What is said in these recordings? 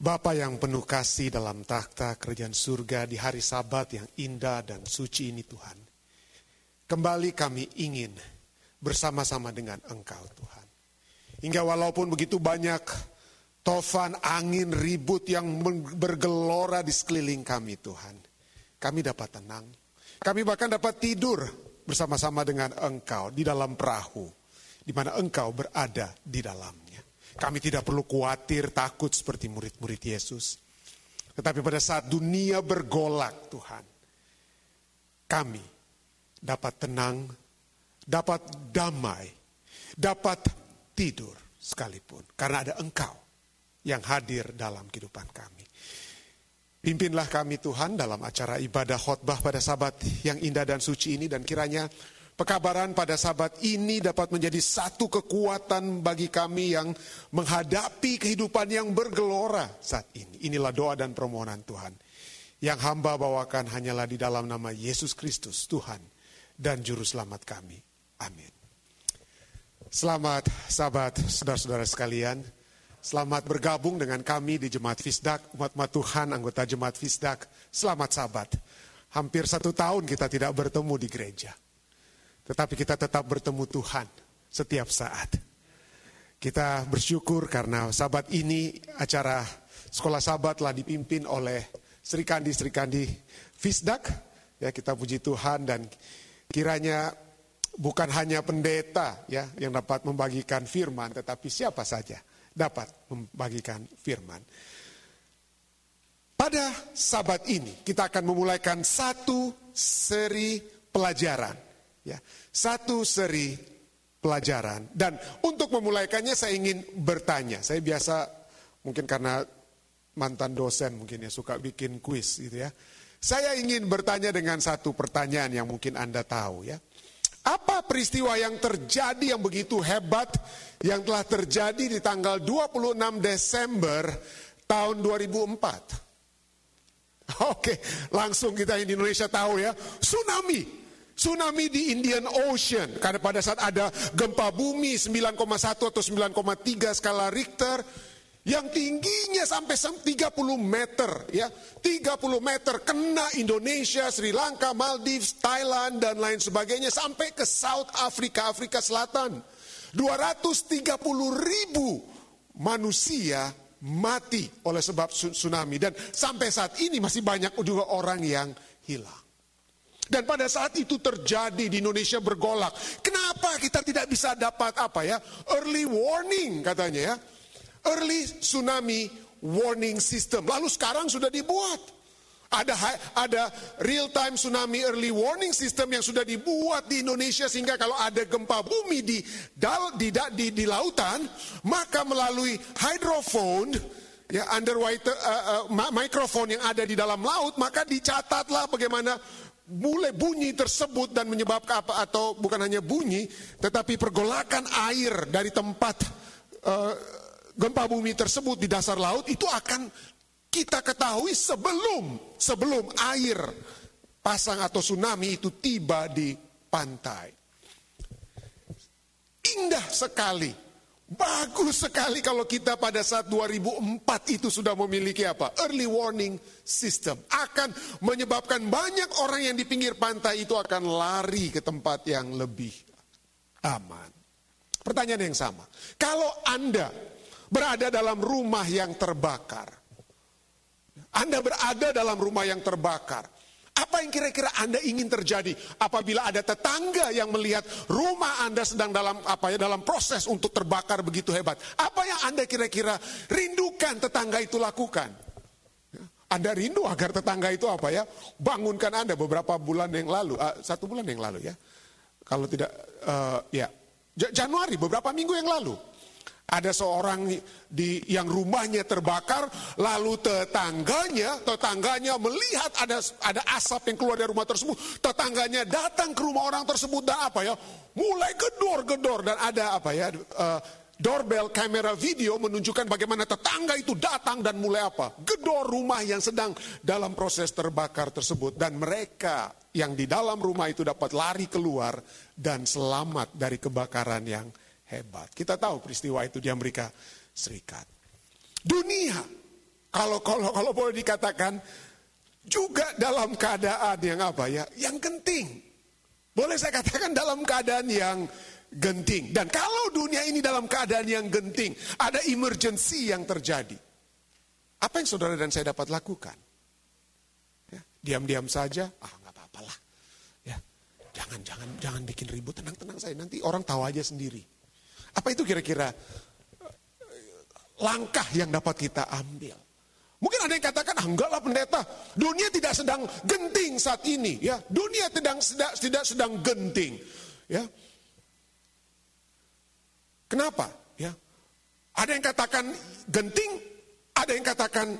Bapa yang penuh kasih dalam takhta kerajaan surga di hari sabat yang indah dan suci ini Tuhan. Kembali kami ingin bersama-sama dengan Engkau Tuhan. Hingga walaupun begitu banyak tofan, angin, ribut yang bergelora di sekeliling kami Tuhan. Kami dapat tenang. Kami bahkan dapat tidur bersama-sama dengan Engkau di dalam perahu. Di mana Engkau berada di dalamnya. Kami tidak perlu khawatir, takut seperti murid-murid Yesus. Tetapi pada saat dunia bergolak Tuhan, kami dapat tenang, dapat damai, dapat tidur sekalipun. Karena ada Engkau yang hadir dalam kehidupan kami. Pimpinlah kami Tuhan dalam acara ibadah khotbah pada sabat yang indah dan suci ini dan kiranya Pekabaran pada sabat ini dapat menjadi satu kekuatan bagi kami yang menghadapi kehidupan yang bergelora saat ini. Inilah doa dan permohonan Tuhan. Yang hamba bawakan hanyalah di dalam nama Yesus Kristus, Tuhan dan Juru Selamat kami. Amin. Selamat sahabat, saudara-saudara sekalian. Selamat bergabung dengan kami di Jemaat Fisdak, umat-umat Tuhan, anggota Jemaat Fisdak. Selamat sahabat. Hampir satu tahun kita tidak bertemu di gereja. Tetapi kita tetap bertemu Tuhan setiap saat. Kita bersyukur karena sahabat ini acara sekolah sahabat telah dipimpin oleh Sri Kandi Sri Kandi Fisdak. Ya kita puji Tuhan dan kiranya bukan hanya pendeta ya yang dapat membagikan firman tetapi siapa saja dapat membagikan firman. Pada sabat ini kita akan memulaikan satu seri pelajaran Ya, satu seri pelajaran. Dan untuk memulaikannya saya ingin bertanya. Saya biasa mungkin karena mantan dosen mungkin ya suka bikin kuis gitu ya. Saya ingin bertanya dengan satu pertanyaan yang mungkin Anda tahu ya. Apa peristiwa yang terjadi yang begitu hebat yang telah terjadi di tanggal 26 Desember tahun 2004? Oke, langsung kita di Indonesia tahu ya, tsunami. Tsunami di Indian Ocean, karena pada saat ada gempa bumi 9,1 atau 9,3 skala Richter, yang tingginya sampai 30 meter ya. 30 meter kena Indonesia, Sri Lanka, Maldives, Thailand dan lain sebagainya sampai ke South Africa, Afrika Selatan. 230 ribu manusia mati oleh sebab tsunami. Dan sampai saat ini masih banyak juga orang yang hilang dan pada saat itu terjadi di Indonesia bergolak. Kenapa kita tidak bisa dapat apa ya? Early warning katanya ya. Early tsunami warning system. Lalu sekarang sudah dibuat. Ada ada real time tsunami early warning system yang sudah dibuat di Indonesia sehingga kalau ada gempa bumi di dal, di, di, di lautan maka melalui hydrophone ya underwater uh, uh, microphone yang ada di dalam laut maka dicatatlah bagaimana mulai bunyi tersebut dan menyebabkan apa atau bukan hanya bunyi tetapi pergolakan air dari tempat uh, gempa bumi tersebut di dasar laut itu akan kita ketahui sebelum sebelum air pasang atau tsunami itu tiba di pantai. Indah sekali Bagus sekali kalau kita pada saat 2004 itu sudah memiliki apa? Early warning system. Akan menyebabkan banyak orang yang di pinggir pantai itu akan lari ke tempat yang lebih aman. Pertanyaan yang sama. Kalau Anda berada dalam rumah yang terbakar. Anda berada dalam rumah yang terbakar. Apa yang kira-kira Anda ingin terjadi apabila ada tetangga yang melihat rumah Anda sedang dalam apa ya dalam proses untuk terbakar begitu hebat? Apa yang Anda kira-kira rindukan tetangga itu lakukan? Anda rindu agar tetangga itu apa ya bangunkan Anda beberapa bulan yang lalu, uh, satu bulan yang lalu ya. Kalau tidak uh, ya Januari beberapa minggu yang lalu ada seorang di yang rumahnya terbakar, lalu tetangganya, tetangganya melihat ada ada asap yang keluar dari rumah tersebut. Tetangganya datang ke rumah orang tersebut dan apa ya? Mulai gedor-gedor dan ada apa ya? Uh, doorbell kamera video menunjukkan bagaimana tetangga itu datang dan mulai apa? Gedor rumah yang sedang dalam proses terbakar tersebut dan mereka yang di dalam rumah itu dapat lari keluar dan selamat dari kebakaran yang hebat. Kita tahu peristiwa itu di Amerika Serikat. Dunia Kalau kalau kalau boleh dikatakan juga dalam keadaan yang apa ya? Yang genting. Boleh saya katakan dalam keadaan yang genting. Dan kalau dunia ini dalam keadaan yang genting, ada emergency yang terjadi. Apa yang saudara dan saya dapat lakukan? Ya, diam-diam saja, ah nggak apa-apa lah. Ya, jangan jangan jangan bikin ribut, tenang-tenang saya. Nanti orang tahu aja sendiri. Apa itu kira-kira eh, langkah yang dapat kita ambil? Mungkin ada yang katakan, ah, enggak lah pendeta, dunia tidak sedang genting saat ini. Ya, dunia tidak tidak, tidak sedang genting. Ya, Kenapa? Ya. Ada yang katakan genting, ada yang katakan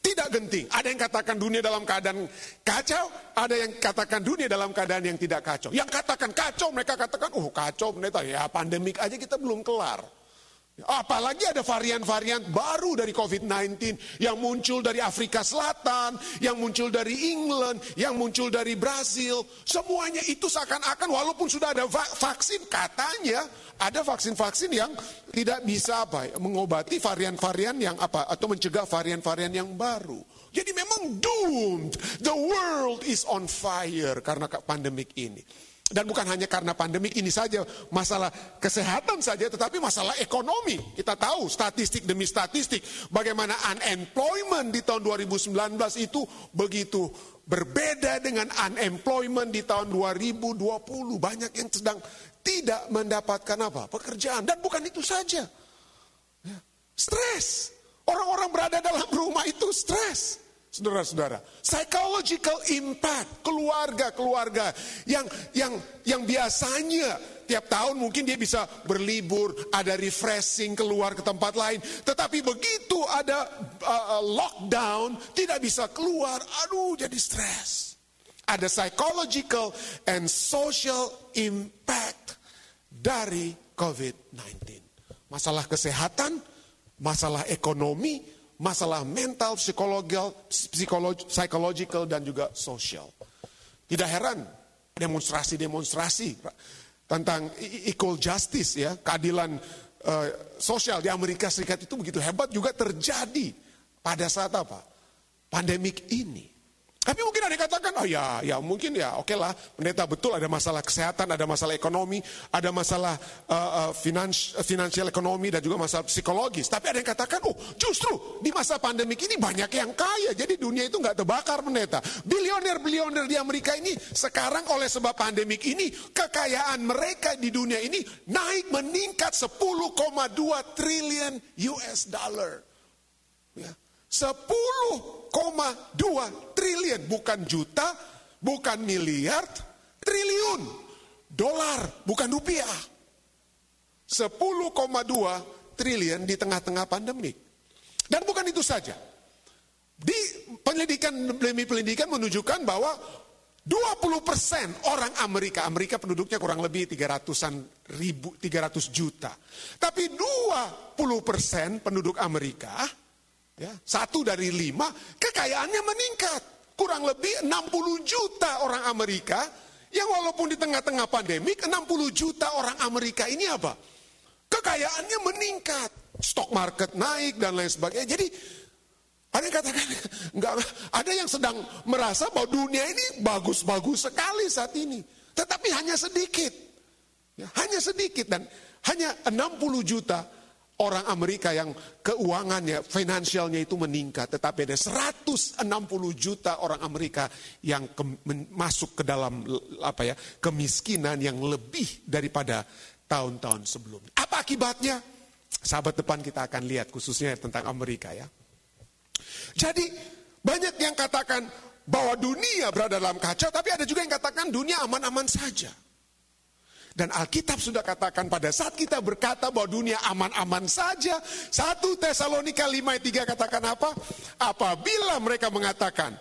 tidak genting. Ada yang katakan dunia dalam keadaan kacau, ada yang katakan dunia dalam keadaan yang tidak kacau. Yang katakan kacau, mereka katakan, oh kacau, pendeta, ya pandemik aja kita belum kelar. Apalagi ada varian-varian baru dari COVID-19 yang muncul dari Afrika Selatan, yang muncul dari England, yang muncul dari Brazil. Semuanya itu seakan-akan walaupun sudah ada vaksin, katanya ada vaksin-vaksin yang tidak bisa apa mengobati varian-varian yang apa atau mencegah varian-varian yang baru. Jadi memang doomed. The world is on fire karena pandemik ini. Dan bukan hanya karena pandemik ini saja, masalah kesehatan saja, tetapi masalah ekonomi. Kita tahu statistik demi statistik, bagaimana unemployment di tahun 2019 itu begitu berbeda dengan unemployment di tahun 2020. Banyak yang sedang tidak mendapatkan apa? Pekerjaan. Dan bukan itu saja. Ya, stres. Orang-orang berada dalam rumah itu stres. Saudara-saudara, psychological impact keluarga-keluarga yang yang yang biasanya tiap tahun mungkin dia bisa berlibur, ada refreshing keluar ke tempat lain, tetapi begitu ada uh, uh lockdown tidak bisa keluar, aduh jadi stres. Ada psychological and social impact dari COVID-19. Masalah kesehatan, masalah ekonomi, masalah mental, psikologis, psychological dan juga sosial. Tidak heran demonstrasi-demonstrasi tentang equal justice ya, keadilan uh, sosial di Amerika Serikat itu begitu hebat juga terjadi pada saat apa? Pandemik ini. Tapi mungkin ada yang katakan, oh ya, ya mungkin ya, oke okay lah, pendeta betul ada masalah kesehatan, ada masalah ekonomi, ada masalah uh, uh, finans, finansial ekonomi dan juga masalah psikologis. Tapi ada yang katakan, oh justru di masa pandemi ini banyak yang kaya, jadi dunia itu nggak terbakar pendeta. Bilioner-bilioner di Amerika ini sekarang oleh sebab pandemik ini kekayaan mereka di dunia ini naik meningkat 10,2 triliun US dollar. Ya. 10,2 triliun, bukan juta, bukan miliar, triliun dolar, bukan rupiah. 10,2 triliun di tengah-tengah pandemik. Dan bukan itu saja. Di penelitikan demi penelitikan menunjukkan bahwa 20 persen orang Amerika, Amerika penduduknya kurang lebih 300 ribu, 300 juta. Tapi 20 persen penduduk Amerika Ya, satu dari lima kekayaannya meningkat. Kurang lebih 60 juta orang Amerika yang walaupun di tengah-tengah pandemik 60 juta orang Amerika ini apa? Kekayaannya meningkat. Stock market naik dan lain sebagainya. Jadi ada yang katakan, enggak, ada yang sedang merasa bahwa dunia ini bagus-bagus sekali saat ini. Tetapi hanya sedikit. Ya, hanya sedikit dan hanya 60 juta orang Amerika yang keuangannya, finansialnya itu meningkat. Tetapi ada 160 juta orang Amerika yang ke, masuk ke dalam apa ya kemiskinan yang lebih daripada tahun-tahun sebelumnya. Apa akibatnya? Sahabat depan kita akan lihat khususnya tentang Amerika ya. Jadi banyak yang katakan bahwa dunia berada dalam kacau, tapi ada juga yang katakan dunia aman-aman saja. Dan Alkitab sudah katakan pada saat kita berkata bahwa dunia aman-aman saja. Satu Tesalonika 5 ayat 3 katakan apa? Apabila mereka mengatakan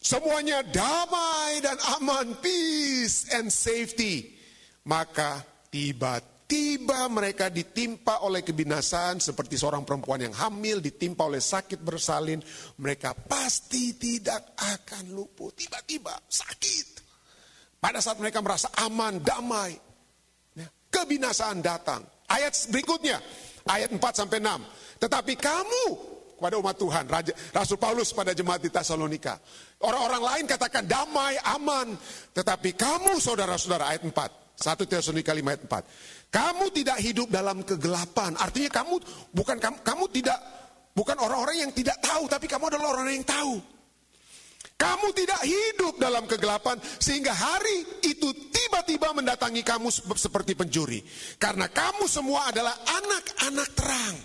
semuanya damai dan aman, peace and safety. Maka tiba-tiba mereka ditimpa oleh kebinasaan seperti seorang perempuan yang hamil ditimpa oleh sakit bersalin. Mereka pasti tidak akan luput. Tiba-tiba sakit. Pada saat mereka merasa aman, damai, kebinasaan datang. Ayat berikutnya, ayat 4 sampai 6. Tetapi kamu kepada umat Tuhan. Raja, Rasul Paulus pada jemaat di Tesalonika. Orang-orang lain katakan damai, aman. Tetapi kamu saudara-saudara ayat 4. 1 Tesalonika 5 ayat 4. Kamu tidak hidup dalam kegelapan. Artinya kamu bukan kamu, kamu tidak bukan orang-orang yang tidak tahu, tapi kamu adalah orang yang tahu. Kamu tidak hidup dalam kegelapan sehingga hari itu tiba-tiba mendatangi kamu seperti pencuri. Karena kamu semua adalah anak-anak terang.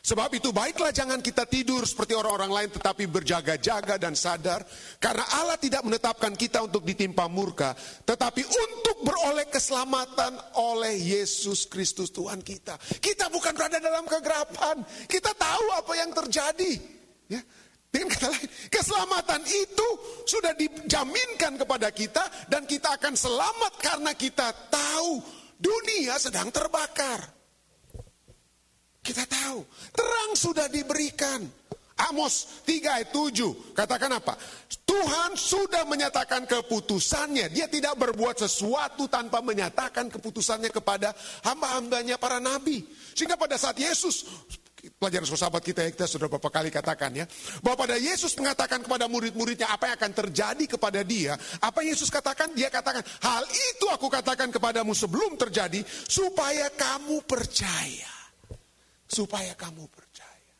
Sebab itu baiklah jangan kita tidur seperti orang-orang lain tetapi berjaga-jaga dan sadar. Karena Allah tidak menetapkan kita untuk ditimpa murka. Tetapi untuk beroleh keselamatan oleh Yesus Kristus Tuhan kita. Kita bukan berada dalam kegelapan. Kita tahu apa yang terjadi. Ya. Dengan kata lain, keselamatan itu sudah dijaminkan kepada kita dan kita akan selamat karena kita tahu dunia sedang terbakar. Kita tahu, terang sudah diberikan. Amos 3 ayat 7, katakan apa? Tuhan sudah menyatakan keputusannya. Dia tidak berbuat sesuatu tanpa menyatakan keputusannya kepada hamba-hambanya para nabi. Sehingga pada saat Yesus pelajaran sahabat kita yang kita sudah beberapa kali katakan ya. Bahwa pada Yesus mengatakan kepada murid-muridnya apa yang akan terjadi kepada dia. Apa Yesus katakan? Dia katakan, hal itu aku katakan kepadamu sebelum terjadi. Supaya kamu percaya. Supaya kamu percaya.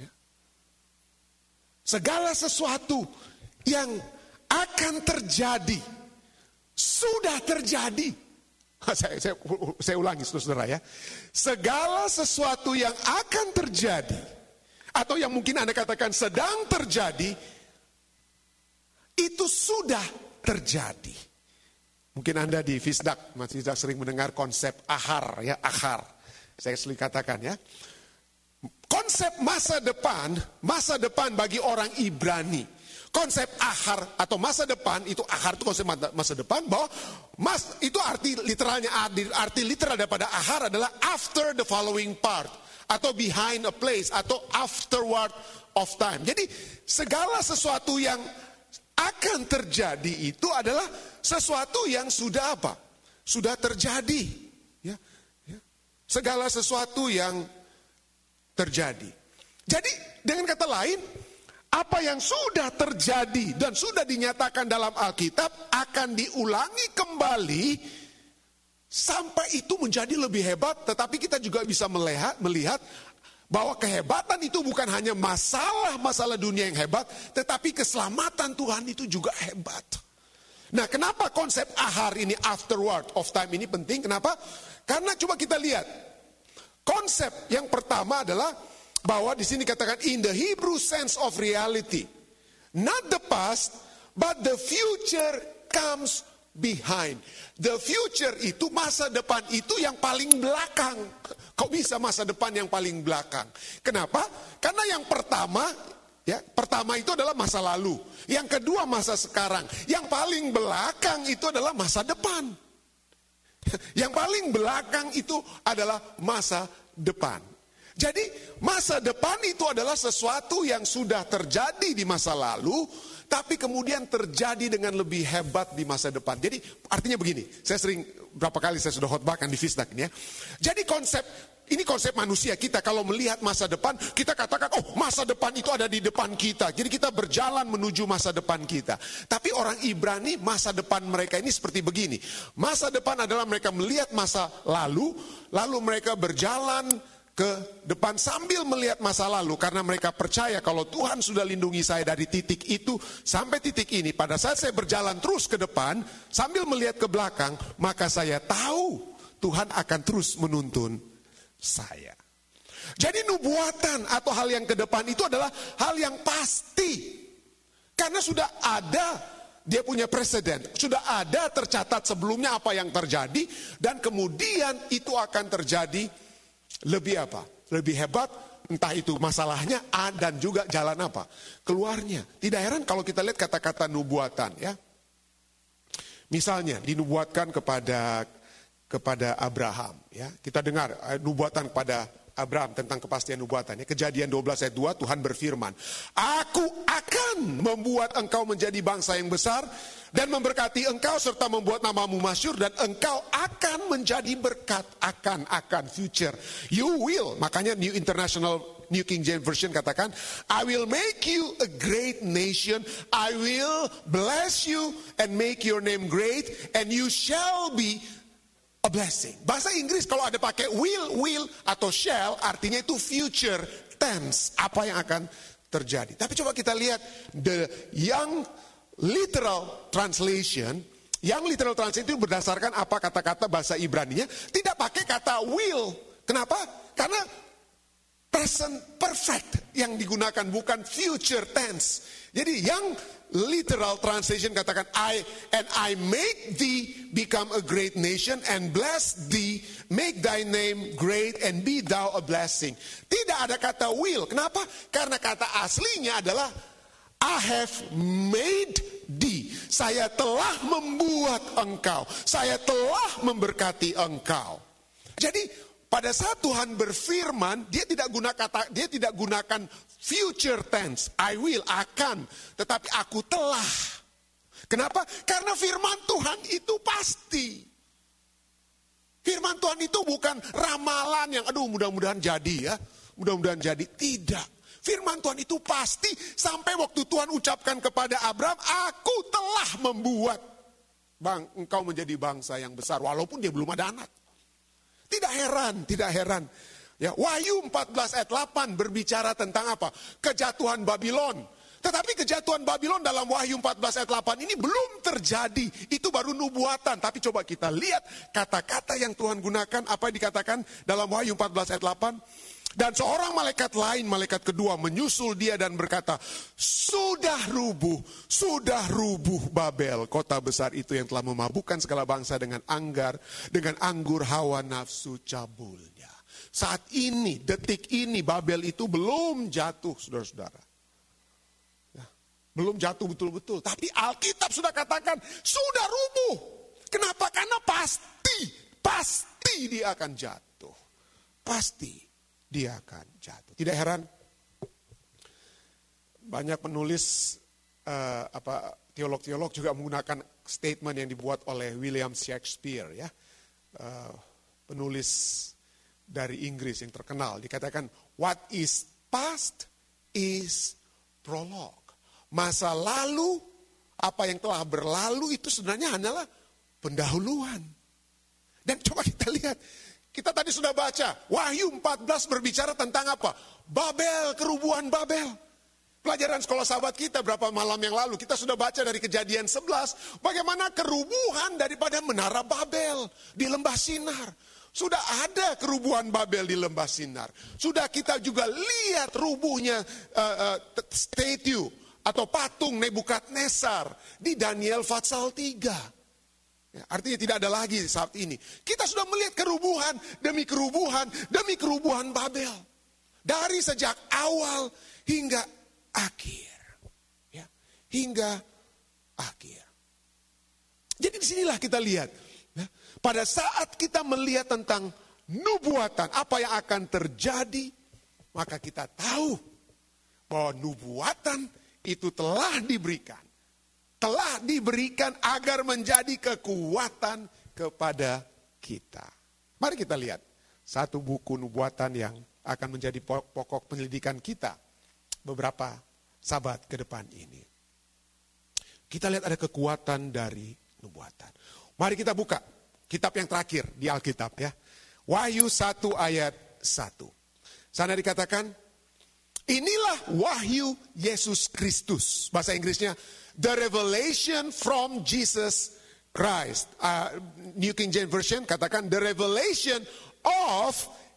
Ya. Segala sesuatu yang akan terjadi. Sudah terjadi saya, saya, saya ulangi saudara ya. Segala sesuatu yang akan terjadi, atau yang mungkin Anda katakan sedang terjadi, itu sudah terjadi. Mungkin Anda di Fisdak masih sudah sering mendengar konsep ahar ya, ahar. Saya sering katakan ya. Konsep masa depan, masa depan bagi orang Ibrani konsep ahar atau masa depan itu ahar itu konsep masa depan bahwa mas itu arti literalnya arti, literal daripada ahar adalah after the following part atau behind a place atau afterward of time. Jadi segala sesuatu yang akan terjadi itu adalah sesuatu yang sudah apa? Sudah terjadi. Ya, ya. Segala sesuatu yang terjadi. Jadi dengan kata lain, apa yang sudah terjadi dan sudah dinyatakan dalam Alkitab akan diulangi kembali sampai itu menjadi lebih hebat. Tetapi kita juga bisa melihat, melihat bahwa kehebatan itu bukan hanya masalah-masalah dunia yang hebat, tetapi keselamatan Tuhan itu juga hebat. Nah, kenapa konsep ahar ini afterward of time ini penting? Kenapa? Karena coba kita lihat. Konsep yang pertama adalah bahwa di sini katakan in the Hebrew sense of reality. Not the past, but the future comes behind. The future itu masa depan itu yang paling belakang. Kok bisa masa depan yang paling belakang? Kenapa? Karena yang pertama Ya, pertama itu adalah masa lalu. Yang kedua masa sekarang. Yang paling belakang itu adalah masa depan. Yang paling belakang itu adalah masa depan. Jadi masa depan itu adalah sesuatu yang sudah terjadi di masa lalu, tapi kemudian terjadi dengan lebih hebat di masa depan. Jadi artinya begini, saya sering berapa kali saya sudah khotbahkan di Fisdak ini ya. Jadi konsep ini konsep manusia kita kalau melihat masa depan kita katakan oh masa depan itu ada di depan kita. Jadi kita berjalan menuju masa depan kita. Tapi orang Ibrani masa depan mereka ini seperti begini. Masa depan adalah mereka melihat masa lalu lalu mereka berjalan ke depan sambil melihat masa lalu karena mereka percaya kalau Tuhan sudah lindungi saya dari titik itu sampai titik ini. Pada saat saya berjalan terus ke depan sambil melihat ke belakang maka saya tahu Tuhan akan terus menuntun saya. Jadi nubuatan atau hal yang ke depan itu adalah hal yang pasti. Karena sudah ada dia punya presiden, sudah ada tercatat sebelumnya apa yang terjadi dan kemudian itu akan terjadi lebih apa? Lebih hebat, entah itu masalahnya A dan juga jalan apa? Keluarnya. Tidak heran kalau kita lihat kata-kata nubuatan ya. Misalnya dinubuatkan kepada kepada Abraham ya. Kita dengar eh, nubuatan kepada Abraham tentang kepastian nubuatannya. Kejadian 12 ayat 2 Tuhan berfirman, "Aku akan membuat engkau menjadi bangsa yang besar dan memberkati engkau serta membuat namamu masyur dan engkau akan menjadi berkat akan akan future. You will." Makanya New International New King James Version katakan, I will make you a great nation, I will bless you and make your name great, and you shall be a blessing. Bahasa Inggris kalau ada pakai will, will atau shall, artinya itu future tense, apa yang akan terjadi. Tapi coba kita lihat the young literal translation, yang literal translation itu berdasarkan apa kata-kata bahasa Ibrani-nya, tidak pakai kata will. Kenapa? Karena present perfect yang digunakan bukan future tense. Jadi yang literal translation katakan I and I make thee become a great nation and bless thee make thy name great and be thou a blessing. Tidak ada kata will. Kenapa? Karena kata aslinya adalah I have made thee. Saya telah membuat engkau. Saya telah memberkati engkau. Jadi pada saat Tuhan berfirman, dia tidak guna kata, dia tidak gunakan future tense, I will, akan, tetapi aku telah. Kenapa? Karena firman Tuhan itu pasti. Firman Tuhan itu bukan ramalan yang aduh mudah-mudahan jadi ya. Mudah-mudahan jadi. Tidak. Firman Tuhan itu pasti sampai waktu Tuhan ucapkan kepada Abraham, aku telah membuat bang engkau menjadi bangsa yang besar walaupun dia belum ada anak. Tidak heran, tidak heran. Ya, Wahyu 14 ayat 8 berbicara tentang apa? Kejatuhan Babylon. Tetapi kejatuhan Babylon dalam Wahyu 14 ayat 8 ini belum terjadi. Itu baru nubuatan. Tapi coba kita lihat kata-kata yang Tuhan gunakan. Apa yang dikatakan dalam Wahyu 14 ayat 8? Dan seorang malaikat lain, malaikat kedua menyusul dia dan berkata, sudah rubuh, sudah rubuh Babel, kota besar itu yang telah memabukkan segala bangsa dengan anggar, dengan anggur hawa nafsu cabulnya. Saat ini, detik ini Babel itu belum jatuh, saudara-saudara. Ya, belum jatuh betul-betul, tapi Alkitab sudah katakan, sudah rubuh. Kenapa? Karena pasti, pasti dia akan jatuh. Pasti dia akan jatuh. Tidak heran banyak penulis uh, apa teolog-teolog juga menggunakan statement yang dibuat oleh William Shakespeare ya. Uh, penulis dari Inggris yang terkenal dikatakan what is past is prologue. Masa lalu apa yang telah berlalu itu sebenarnya hanyalah pendahuluan. Dan coba kita lihat kita tadi sudah baca, Wahyu 14 berbicara tentang apa? Babel, kerubuhan Babel. Pelajaran sekolah sahabat kita berapa malam yang lalu, kita sudah baca dari kejadian 11, bagaimana kerubuhan daripada menara Babel di lembah Sinar. Sudah ada kerubuhan Babel di lembah Sinar. Sudah kita juga lihat rubuhnya uh, uh, statue atau patung Nebukadnezar di Daniel Fatsal 3. Ya, artinya tidak ada lagi saat ini. Kita sudah melihat kerubuhan demi kerubuhan demi kerubuhan Babel. Dari sejak awal hingga akhir. Ya, hingga akhir. Jadi di sinilah kita lihat. Pada saat kita melihat tentang nubuatan, apa yang akan terjadi, maka kita tahu bahwa nubuatan itu telah diberikan telah diberikan agar menjadi kekuatan kepada kita. Mari kita lihat satu buku nubuatan yang akan menjadi pokok penyelidikan kita beberapa sahabat ke depan ini. Kita lihat ada kekuatan dari nubuatan. Mari kita buka kitab yang terakhir di Alkitab ya. Wahyu 1 ayat 1. Sana dikatakan, inilah wahyu Yesus Kristus. Bahasa Inggrisnya, the revelation from Jesus Christ. Uh, New King James Version katakan the revelation of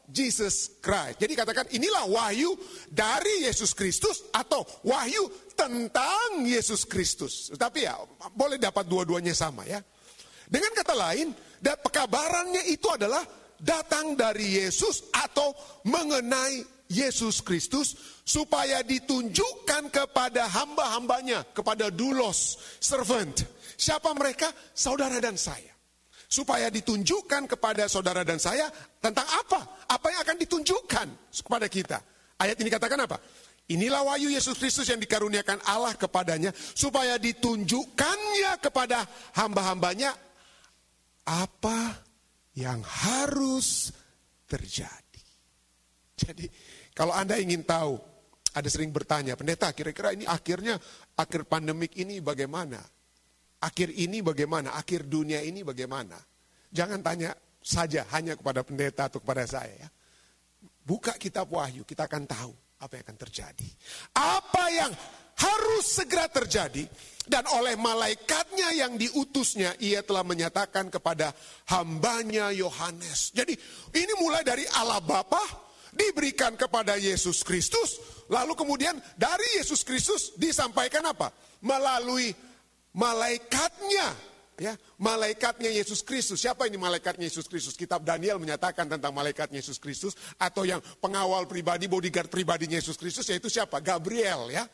Jesus Christ. Jadi katakan inilah wahyu dari Yesus Kristus atau wahyu tentang Yesus Kristus. Tapi ya boleh dapat dua-duanya sama ya. Dengan kata lain, dan pekabarannya itu adalah datang dari Yesus atau mengenai Yesus Kristus supaya ditunjukkan kepada hamba-hambanya, kepada dulos, servant. Siapa mereka? Saudara dan saya. Supaya ditunjukkan kepada saudara dan saya tentang apa? Apa yang akan ditunjukkan kepada kita? Ayat ini katakan apa? Inilah wahyu Yesus Kristus yang dikaruniakan Allah kepadanya supaya ditunjukkannya kepada hamba-hambanya apa yang harus terjadi. Jadi Kalau Anda ingin tahu, ada sering bertanya, pendeta kira-kira ini akhirnya, akhir pandemik ini bagaimana? Akhir ini bagaimana? Akhir dunia ini bagaimana? Jangan tanya saja hanya kepada pendeta atau kepada saya ya. Buka kitab wahyu, kita akan tahu apa yang akan terjadi. Apa yang harus segera terjadi dan oleh malaikatnya yang diutusnya ia telah menyatakan kepada hambanya Yohanes. Jadi ini mulai dari Allah Bapa diberikan kepada Yesus Kristus, lalu kemudian dari Yesus Kristus disampaikan apa? Melalui malaikatnya ya. Malaikatnya Yesus Kristus. Siapa ini malaikatnya Yesus Kristus? Kitab Daniel menyatakan tentang malaikatnya Yesus Kristus atau yang pengawal pribadi bodyguard pribadinya Yesus Kristus yaitu siapa? Gabriel ya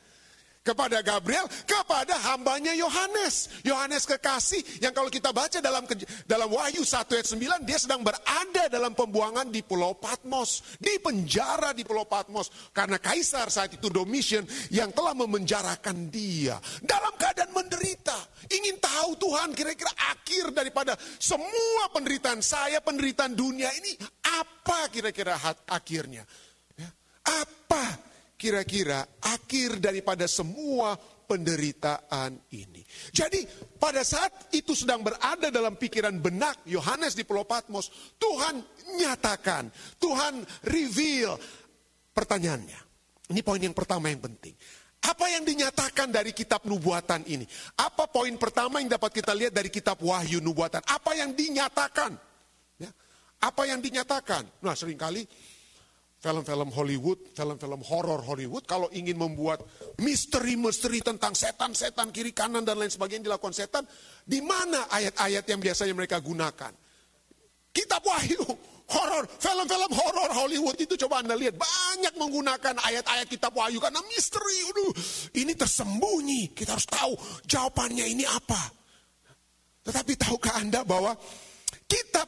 kepada Gabriel, kepada hambanya Yohanes. Yohanes kekasih yang kalau kita baca dalam dalam Wahyu 1 ayat 9, dia sedang berada dalam pembuangan di Pulau Patmos. Di penjara di Pulau Patmos. Karena Kaisar saat itu Domitian yang telah memenjarakan dia. Dalam keadaan menderita. Ingin tahu Tuhan kira-kira akhir daripada semua penderitaan saya, penderitaan dunia ini. Apa kira-kira akhirnya? Ya, apa kira-kira akhir daripada semua penderitaan ini. Jadi pada saat itu sedang berada dalam pikiran benak Yohanes di Pulau Patmos, Tuhan nyatakan, Tuhan reveal pertanyaannya. Ini poin yang pertama yang penting. Apa yang dinyatakan dari kitab nubuatan ini? Apa poin pertama yang dapat kita lihat dari kitab wahyu nubuatan? Apa yang dinyatakan? Ya. Apa yang dinyatakan? Nah sering kali film-film Hollywood, film-film horor Hollywood, kalau ingin membuat misteri-misteri tentang setan-setan kiri kanan dan lain sebagainya dilakukan setan, di mana ayat-ayat yang biasanya mereka gunakan? Kitab Wahyu, horor, film-film horor Hollywood itu coba Anda lihat banyak menggunakan ayat-ayat kitab Wahyu karena misteri. Aduh, ini tersembunyi. Kita harus tahu jawabannya ini apa. Tetapi tahukah Anda bahwa kitab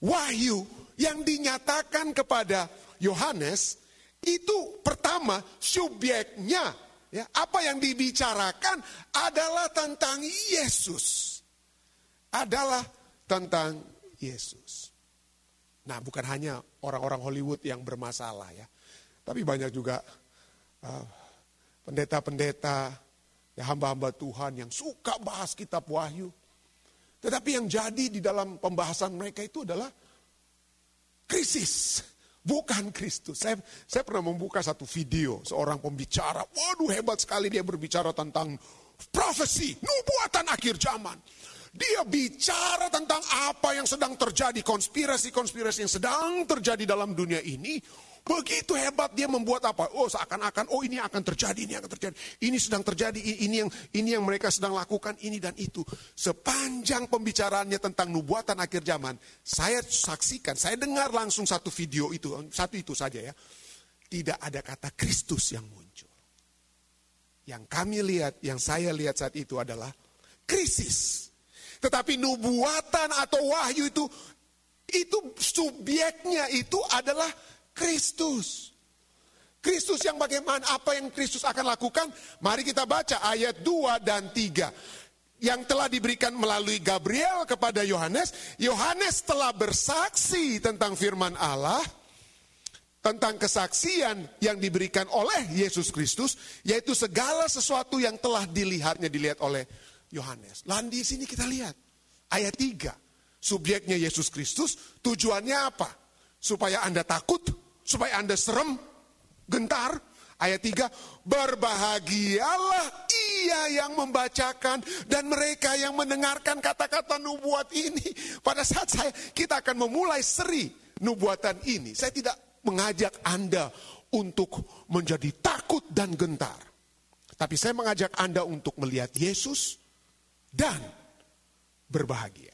Wahyu yang dinyatakan kepada Yohanes itu pertama subjeknya ya apa yang dibicarakan adalah tentang Yesus. Adalah tentang Yesus. Nah, bukan hanya orang-orang Hollywood yang bermasalah ya. Tapi banyak juga uh, pendeta-pendeta, ya hamba-hamba Tuhan yang suka bahas kitab Wahyu. Tetapi yang jadi di dalam pembahasan mereka itu adalah krisis bukan Kristus. Saya, saya pernah membuka satu video seorang pembicara, waduh hebat sekali dia berbicara tentang profesi, nubuatan akhir zaman. Dia bicara tentang apa yang sedang terjadi, konspirasi-konspirasi yang sedang terjadi dalam dunia ini. Begitu hebat dia membuat apa? Oh seakan-akan, oh ini akan terjadi, ini akan terjadi. Ini sedang terjadi, ini yang ini yang mereka sedang lakukan, ini dan itu. Sepanjang pembicaraannya tentang nubuatan akhir zaman, saya saksikan, saya dengar langsung satu video itu, satu itu saja ya. Tidak ada kata Kristus yang muncul. Yang kami lihat, yang saya lihat saat itu adalah krisis. Tetapi nubuatan atau wahyu itu, itu subjeknya itu adalah Kristus. Kristus yang bagaimana, apa yang Kristus akan lakukan? Mari kita baca ayat 2 dan 3 yang telah diberikan melalui Gabriel kepada Yohanes. Yohanes telah bersaksi tentang firman Allah, tentang kesaksian yang diberikan oleh Yesus Kristus, yaitu segala sesuatu yang telah dilihatnya dilihat oleh Yohanes. Lalu di sini kita lihat ayat 3. Subjeknya Yesus Kristus, tujuannya apa? Supaya Anda takut, supaya Anda serem, gentar. Ayat 3, berbahagialah ia yang membacakan dan mereka yang mendengarkan kata-kata nubuat ini. Pada saat saya kita akan memulai seri nubuatan ini, saya tidak mengajak Anda untuk menjadi takut dan gentar. Tapi saya mengajak Anda untuk melihat Yesus dan berbahagia.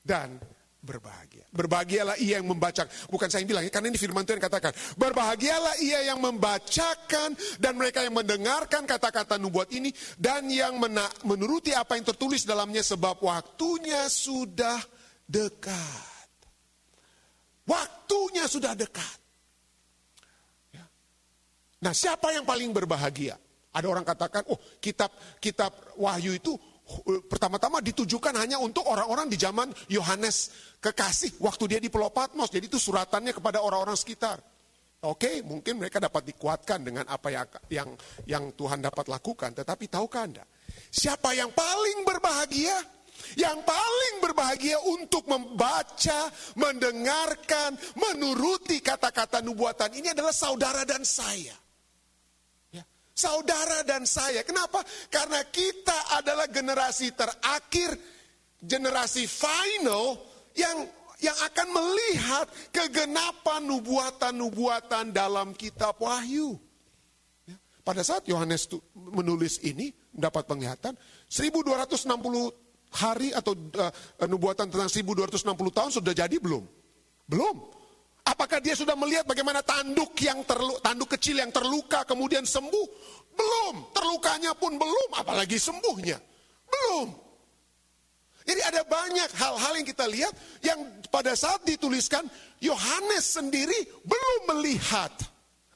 Dan berbahagia. Berbahagialah ia yang membaca. Bukan saya yang bilang, karena ini firman Tuhan katakan. Berbahagialah ia yang membacakan dan mereka yang mendengarkan kata-kata nubuat ini. Dan yang menuruti apa yang tertulis dalamnya sebab waktunya sudah dekat. Waktunya sudah dekat. Ya. Nah siapa yang paling berbahagia? Ada orang katakan, oh kitab kitab Wahyu itu pertama-tama ditujukan hanya untuk orang-orang di zaman Yohanes kekasih waktu dia di Pulau Patmos. Jadi itu suratannya kepada orang-orang sekitar. Oke, mungkin mereka dapat dikuatkan dengan apa yang yang, yang Tuhan dapat lakukan, tetapi tahukah Anda, siapa yang paling berbahagia? Yang paling berbahagia untuk membaca, mendengarkan, menuruti kata-kata nubuatan ini adalah saudara dan saya. Saudara dan saya. Kenapa? Karena kita adalah generasi terakhir, generasi final yang yang akan melihat kegenapan nubuatan-nubuatan dalam kitab Wahyu. Ya, pada saat Yohanes menulis ini, mendapat penglihatan, 1260 hari atau uh, nubuatan tentang 1260 tahun sudah jadi belum? Belum. Apakah dia sudah melihat bagaimana tanduk yang terlu, tanduk kecil yang terluka kemudian sembuh? Belum. Terlukanya pun belum, apalagi sembuhnya. Belum. Jadi ada banyak hal-hal yang kita lihat yang pada saat dituliskan Yohanes sendiri belum melihat.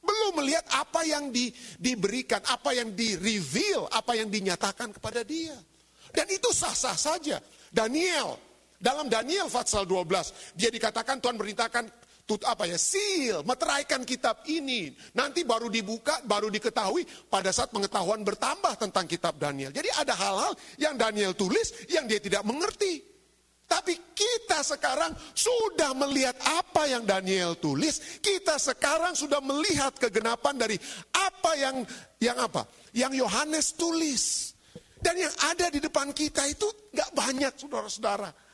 Belum melihat apa yang di, diberikan, apa yang di-reveal, apa yang dinyatakan kepada dia. Dan itu sah-sah saja. Daniel, dalam Daniel Fatsal 12, dia dikatakan Tuhan beritakan tut apa ya? Seal. Meteraikan kitab ini. Nanti baru dibuka baru diketahui pada saat pengetahuan bertambah tentang kitab Daniel. Jadi ada hal-hal yang Daniel tulis yang dia tidak mengerti. Tapi kita sekarang sudah melihat apa yang Daniel tulis. Kita sekarang sudah melihat kegenapan dari apa yang yang apa? Yang Yohanes tulis. Dan yang ada di depan kita itu nggak banyak saudara-saudara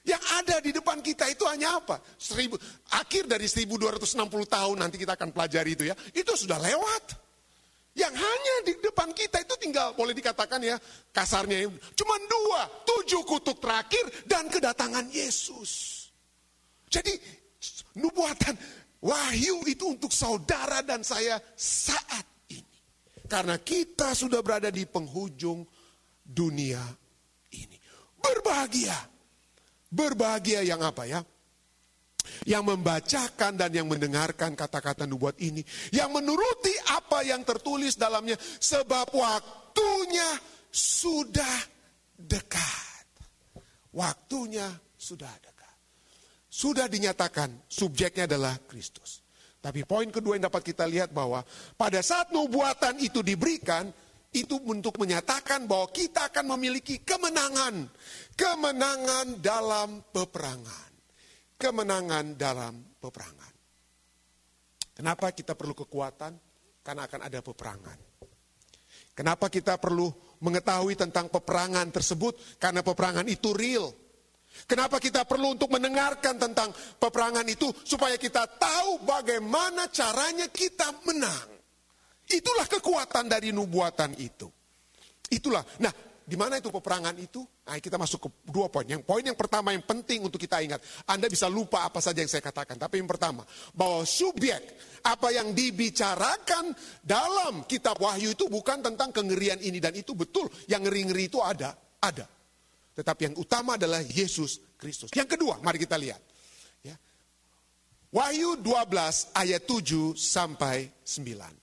yang ada di depan kita itu hanya apa? Seribu, akhir dari 1260 tahun nanti kita akan pelajari itu ya. Itu sudah lewat. Yang hanya di depan kita itu tinggal boleh dikatakan ya kasarnya cuma dua, tujuh kutuk terakhir dan kedatangan Yesus. Jadi nubuatan wahyu itu untuk saudara dan saya saat ini. Karena kita sudah berada di penghujung dunia ini. Berbahagia Berbahagia yang apa ya? Yang membacakan dan yang mendengarkan kata-kata nubuat ini. Yang menuruti apa yang tertulis dalamnya. Sebab waktunya sudah dekat. Waktunya sudah dekat. Sudah dinyatakan subjeknya adalah Kristus. Tapi poin kedua yang dapat kita lihat bahwa pada saat nubuatan itu diberikan, itu untuk menyatakan bahwa kita akan memiliki kemenangan. Kemenangan dalam peperangan. Kemenangan dalam peperangan. Kenapa kita perlu kekuatan? Karena akan ada peperangan. Kenapa kita perlu mengetahui tentang peperangan tersebut? Karena peperangan itu real. Kenapa kita perlu untuk mendengarkan tentang peperangan itu supaya kita tahu bagaimana caranya kita menang. Itulah kekuatan dari nubuatan itu. Itulah. Nah, di mana itu peperangan itu? Nah, kita masuk ke dua poin. Yang poin yang pertama yang penting untuk kita ingat. Anda bisa lupa apa saja yang saya katakan. Tapi yang pertama, bahwa subjek apa yang dibicarakan dalam kitab Wahyu itu bukan tentang kengerian ini dan itu betul. Yang ngeri-ngeri itu ada, ada. Tetapi yang utama adalah Yesus Kristus. Yang kedua, mari kita lihat. Ya. Wahyu 12 ayat 7 sampai 9.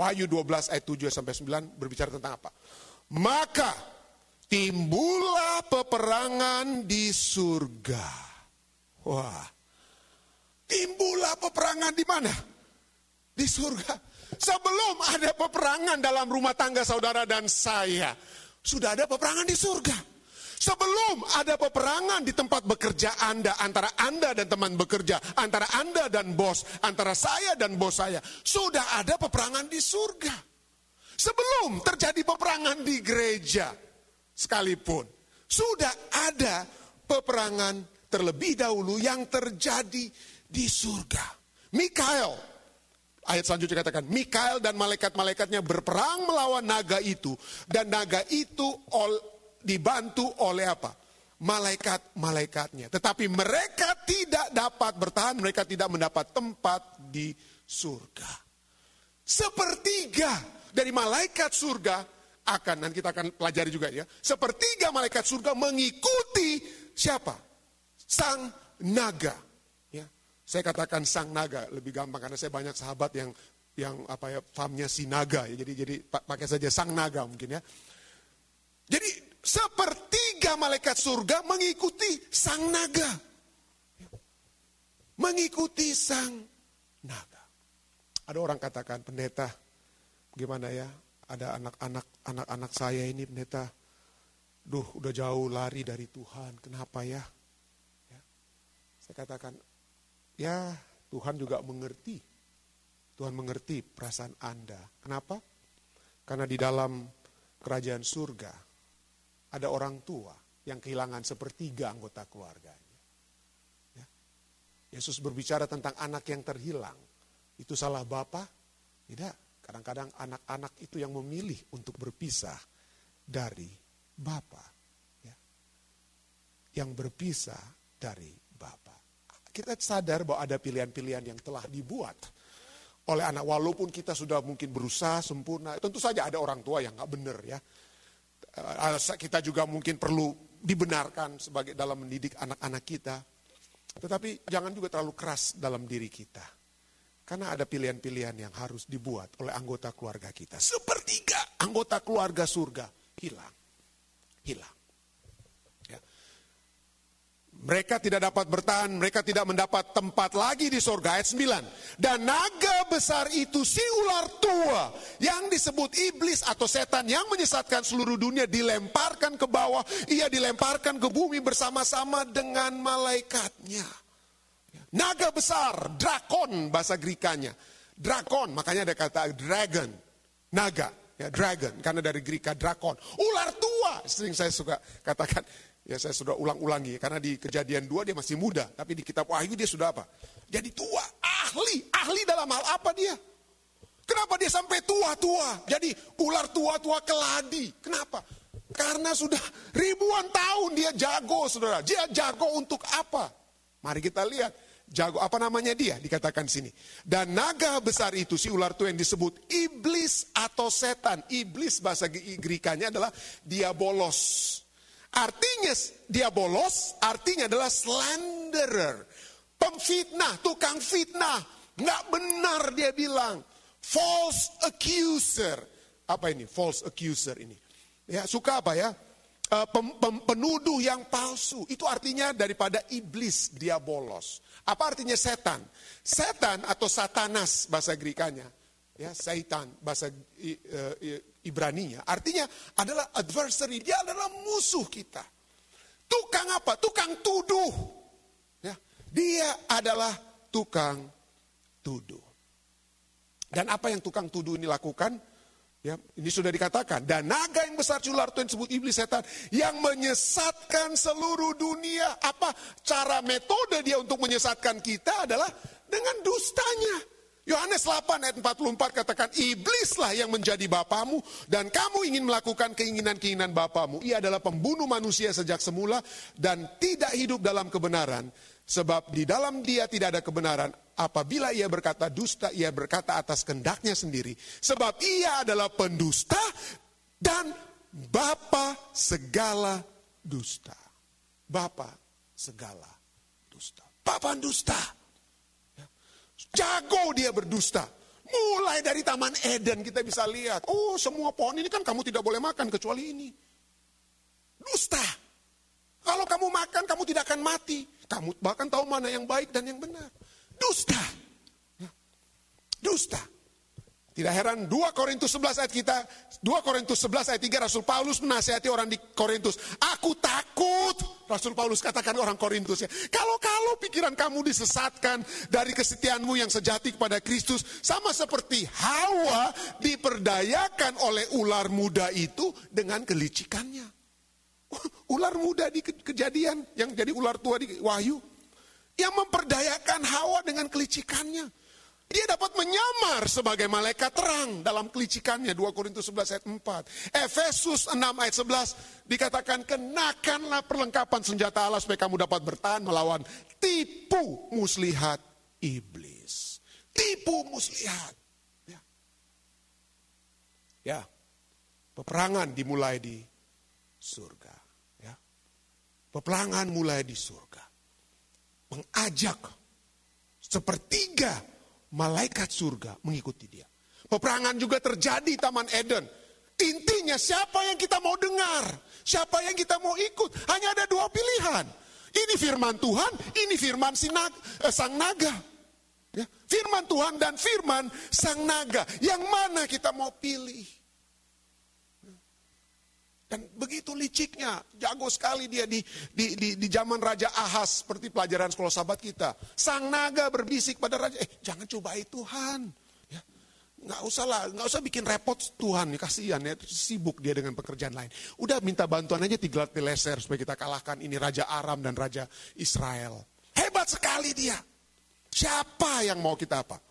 Wahyu 12 ayat 7 sampai 9 berbicara tentang apa? Maka timbullah peperangan di surga. Wah. Timbullah peperangan di mana? Di surga. Sebelum ada peperangan dalam rumah tangga saudara dan saya, sudah ada peperangan di surga. Sebelum ada peperangan di tempat bekerja Anda, antara Anda dan teman bekerja, antara Anda dan bos, antara saya dan bos saya, sudah ada peperangan di surga. Sebelum terjadi peperangan di gereja, sekalipun, sudah ada peperangan terlebih dahulu yang terjadi di surga. Mikael, ayat selanjutnya katakan, Mikael dan malaikat-malaikatnya berperang melawan naga itu, dan naga itu dibantu oleh apa? Malaikat-malaikatnya. Tetapi mereka tidak dapat bertahan, mereka tidak mendapat tempat di surga. Sepertiga dari malaikat surga akan, dan kita akan pelajari juga ya. Sepertiga malaikat surga mengikuti siapa? Sang naga. Ya, saya katakan sang naga lebih gampang karena saya banyak sahabat yang yang apa ya famnya si naga ya. Jadi jadi pakai saja sang naga mungkin ya. Jadi sepertiga malaikat surga mengikuti sang naga. Mengikuti sang naga. Ada orang katakan, pendeta, gimana ya? Ada anak-anak anak-anak saya ini pendeta, duh udah jauh lari dari Tuhan, kenapa ya? ya. Saya katakan, ya Tuhan juga mengerti. Tuhan mengerti perasaan Anda. Kenapa? Karena di dalam kerajaan surga ada orang tua yang kehilangan sepertiga anggota keluarganya. Ya. Yesus berbicara tentang anak yang terhilang. Itu salah Bapak? Tidak. Kadang-kadang anak-anak itu yang memilih untuk berpisah dari Bapa. Ya. Yang berpisah dari Bapa. Kita sadar bahwa ada pilihan-pilihan yang telah dibuat oleh anak. Walaupun kita sudah mungkin berusaha sempurna, tentu saja ada orang tua yang nggak benar ya. Eh, kita juga mungkin perlu dibenarkan sebagai dalam mendidik anak-anak kita. Tetapi jangan juga terlalu keras dalam diri kita. Karena ada pilihan-pilihan yang harus dibuat oleh anggota keluarga kita. Sepertiga anggota keluarga surga hilang. Hilang. Mereka tidak dapat bertahan, mereka tidak mendapat tempat lagi di sorga. Ayat 9. Dan naga besar itu si ular tua yang disebut iblis atau setan yang menyesatkan seluruh dunia dilemparkan ke bawah. Ia dilemparkan ke bumi bersama-sama dengan malaikatnya. Naga besar, drakon bahasa Grikanya. Drakon, makanya ada kata dragon, naga, ya dragon, karena dari Grika drakon. Ular tua, sering saya suka katakan, Ya saya sudah ulang-ulangi karena di kejadian dua dia masih muda, tapi di kitab Wahyu dia sudah apa? Jadi tua, ahli, ahli dalam hal apa dia? Kenapa dia sampai tua-tua? Jadi ular tua-tua keladi. Kenapa? Karena sudah ribuan tahun dia jago, saudara. Dia jago untuk apa? Mari kita lihat. Jago apa namanya dia? Dikatakan sini. Dan naga besar itu si ular tua yang disebut iblis atau setan. Iblis bahasa Grikanya adalah diabolos. Artinya dia bolos, artinya adalah slanderer. Pemfitnah, tukang fitnah. Nggak benar dia bilang. False accuser. Apa ini false accuser ini? Ya, suka apa ya? Uh, pem, pem, penuduh yang palsu. Itu artinya daripada iblis, dia bolos. Apa artinya setan? Setan atau satanas bahasa Grikanya. Ya, satan bahasa uh, Ibraninya. Artinya adalah adversary, dia adalah musuh kita. Tukang apa? Tukang tuduh. Ya, dia adalah tukang tuduh. Dan apa yang tukang tuduh ini lakukan? Ya, ini sudah dikatakan. Dan naga yang besar cular itu yang disebut iblis setan. Yang menyesatkan seluruh dunia. Apa cara metode dia untuk menyesatkan kita adalah dengan dustanya. Yohanes 8 ayat 44 katakan, iblislah yang menjadi bapamu dan kamu ingin melakukan keinginan-keinginan bapamu. Ia adalah pembunuh manusia sejak semula dan tidak hidup dalam kebenaran. Sebab di dalam dia tidak ada kebenaran. Apabila ia berkata dusta, ia berkata atas kendaknya sendiri. Sebab ia adalah pendusta dan bapa segala dusta. Bapa segala dusta. Bapa dusta. Jago dia berdusta. Mulai dari Taman Eden kita bisa lihat. Oh semua pohon ini kan kamu tidak boleh makan kecuali ini. Dusta. Kalau kamu makan kamu tidak akan mati. Kamu bahkan tahu mana yang baik dan yang benar. Dusta. Dusta. Tidak heran 2 Korintus 11 ayat kita, 2 Korintus 11 ayat 3 Rasul Paulus menasihati orang di Korintus. Aku takut, Rasul Paulus katakan orang Korintus ya. Kalau-kalau pikiran kamu disesatkan dari kesetiaanmu yang sejati kepada Kristus. Sama seperti Hawa diperdayakan oleh ular muda itu dengan kelicikannya. Ular muda di kejadian yang jadi ular tua di Wahyu. Yang memperdayakan Hawa dengan kelicikannya. Dia dapat menyamar sebagai malaikat terang dalam kelicikannya 2 Korintus 11 ayat 4. Efesus 6 ayat 11 dikatakan kenakanlah perlengkapan senjata Allah supaya kamu dapat bertahan melawan tipu muslihat iblis. Tipu muslihat. Ya. ya. Peperangan dimulai di surga. Ya. Peperangan mulai di surga. Mengajak sepertiga malaikat surga mengikuti dia. Peperangan juga terjadi Taman Eden. Intinya siapa yang kita mau dengar, siapa yang kita mau ikut. Hanya ada dua pilihan. Ini firman Tuhan, ini firman si eh, sang naga. Ya, firman Tuhan dan firman sang naga. Yang mana kita mau pilih? Dan begitu liciknya, jago sekali dia di, di, di, di zaman Raja Ahas, seperti pelajaran sekolah sahabat kita. Sang naga berbisik pada raja, eh jangan cobai Tuhan. Ya, nggak usah lah, nggak usah bikin repot Tuhan, kasihan ya, sibuk dia dengan pekerjaan lain. Udah minta bantuan aja tiga Pileser supaya kita kalahkan ini Raja Aram dan Raja Israel. Hebat sekali dia. Siapa yang mau kita apa?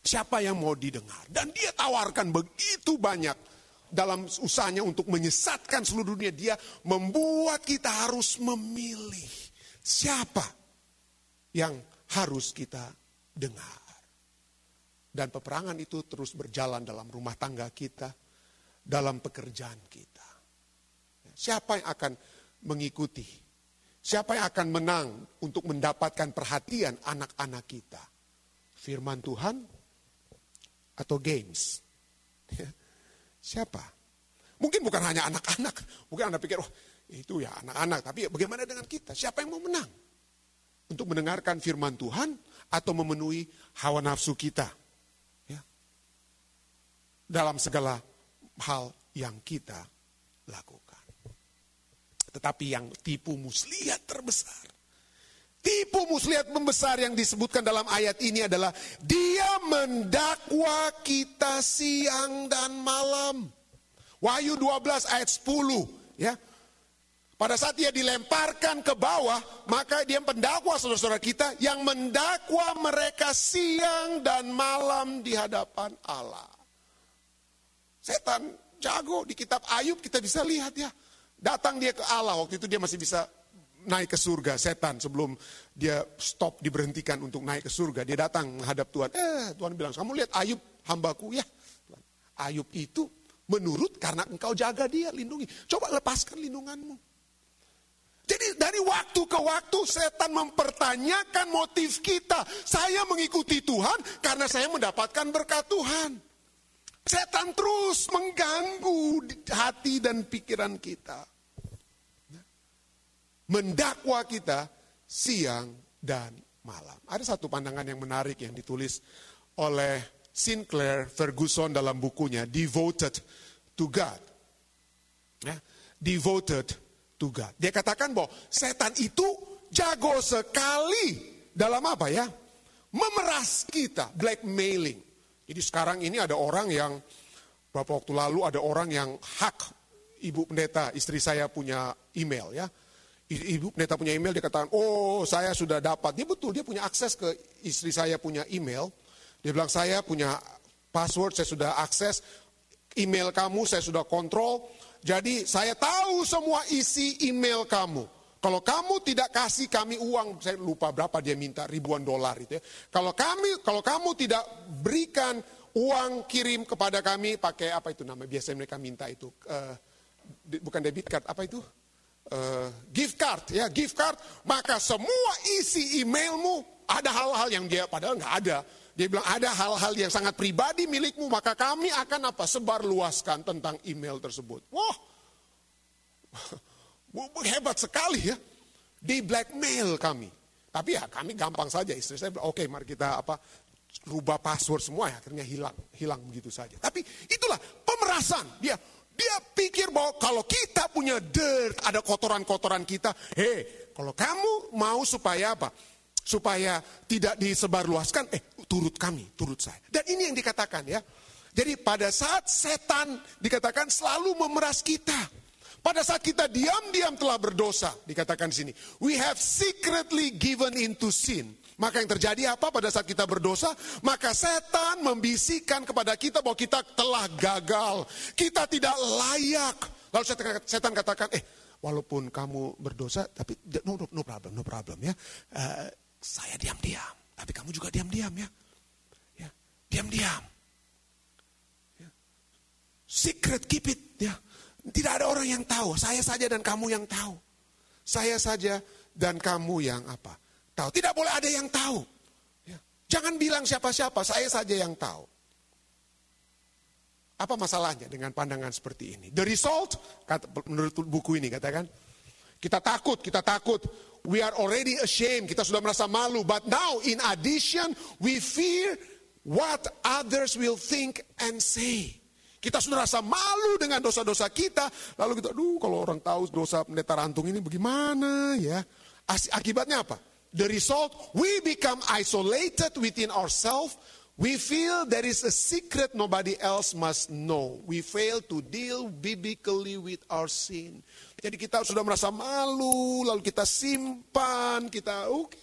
Siapa yang mau didengar? Dan dia tawarkan begitu banyak dalam usahanya untuk menyesatkan seluruh dunia. Dia membuat kita harus memilih siapa yang harus kita dengar. Dan peperangan itu terus berjalan dalam rumah tangga kita, dalam pekerjaan kita. Siapa yang akan mengikuti Siapa yang akan menang untuk mendapatkan perhatian anak-anak kita? Firman Tuhan atau games? Siapa? Mungkin bukan hanya anak-anak. Mungkin Anda pikir, oh itu ya anak-anak. Tapi bagaimana dengan kita? Siapa yang mau menang? Untuk mendengarkan firman Tuhan atau memenuhi hawa nafsu kita? Ya. Dalam segala hal yang kita lakukan. Tetapi yang tipu muslihat terbesar. Tipu muslihat membesar yang disebutkan dalam ayat ini adalah dia mendakwa kita siang dan malam. Wahyu 12 ayat 10 ya. Pada saat dia dilemparkan ke bawah, maka dia pendakwa saudara-saudara kita yang mendakwa mereka siang dan malam di hadapan Allah. Setan jago di kitab Ayub kita bisa lihat ya. Datang dia ke Allah, waktu itu dia masih bisa naik ke surga, setan sebelum dia stop diberhentikan untuk naik ke surga. Dia datang menghadap Tuhan. Eh Tuhan bilang, kamu lihat Ayub hambaku ya. Ayub itu menurut karena engkau jaga dia, lindungi. Coba lepaskan lindunganmu. Jadi dari waktu ke waktu setan mempertanyakan motif kita. Saya mengikuti Tuhan karena saya mendapatkan berkat Tuhan. Setan terus mengganggu hati dan pikiran kita. Mendakwa kita siang dan malam. Ada satu pandangan yang menarik yang ditulis oleh Sinclair Ferguson dalam bukunya Devoted to God. Ya, devoted to God. Dia katakan bahwa setan itu jago sekali dalam apa ya? Memeras kita, blackmailing. Jadi sekarang ini ada orang yang, beberapa waktu lalu ada orang yang hak ibu pendeta, istri saya punya email ya. Ibu pendeta punya email, dia katakan, oh saya sudah dapat. Dia betul, dia punya akses ke istri saya punya email. Dia bilang, saya punya password, saya sudah akses email kamu, saya sudah kontrol. Jadi saya tahu semua isi email kamu. Kalau kamu tidak kasih kami uang, saya lupa berapa dia minta ribuan dolar itu ya. Kalau kami, kalau kamu tidak berikan uang kirim kepada kami pakai apa itu nama biasanya mereka minta itu uh, bukan debit card apa itu uh, gift card ya gift card. Maka semua isi emailmu ada hal-hal yang dia padahal nggak ada. Dia bilang ada hal-hal yang sangat pribadi milikmu maka kami akan apa sebar luaskan tentang email tersebut. Wah. Hebat sekali ya. Di blackmail kami. Tapi ya kami gampang saja. Istri saya oke okay, mari kita apa rubah password semua. Ya akhirnya hilang hilang begitu saja. Tapi itulah pemerasan dia dia pikir bahwa kalau kita punya dirt ada kotoran-kotoran kita, hei kalau kamu mau supaya apa? Supaya tidak disebarluaskan, eh turut kami, turut saya. Dan ini yang dikatakan ya. Jadi pada saat setan dikatakan selalu memeras kita. Pada saat kita diam-diam telah berdosa, dikatakan di sini, we have secretly given into sin. Maka yang terjadi apa pada saat kita berdosa? Maka setan membisikkan kepada kita bahwa kita telah gagal. Kita tidak layak. Lalu setan, katakan, eh walaupun kamu berdosa, tapi no, no, no problem, no problem ya. Uh, saya diam-diam, tapi kamu juga diam-diam ya. ya diam-diam. Ya. Secret keep it ya. Tidak ada orang yang tahu, saya saja dan kamu yang tahu. Saya saja dan kamu yang apa? Tahu. Tidak boleh ada yang tahu. Ya. Jangan bilang siapa-siapa, saya saja yang tahu. Apa masalahnya dengan pandangan seperti ini? The result, menurut buku ini katakan, kita takut, kita takut. we are already ashamed, kita sudah merasa malu. But now in addition, we fear what others will think and say. Kita sudah rasa malu dengan dosa-dosa kita. Lalu kita, aduh kalau orang tahu dosa pendeta rantung ini bagaimana ya. Akibatnya apa? The result, we become isolated within ourselves. We feel there is a secret nobody else must know. We fail to deal biblically with our sin. Jadi kita sudah merasa malu, lalu kita simpan, kita oke. Okay.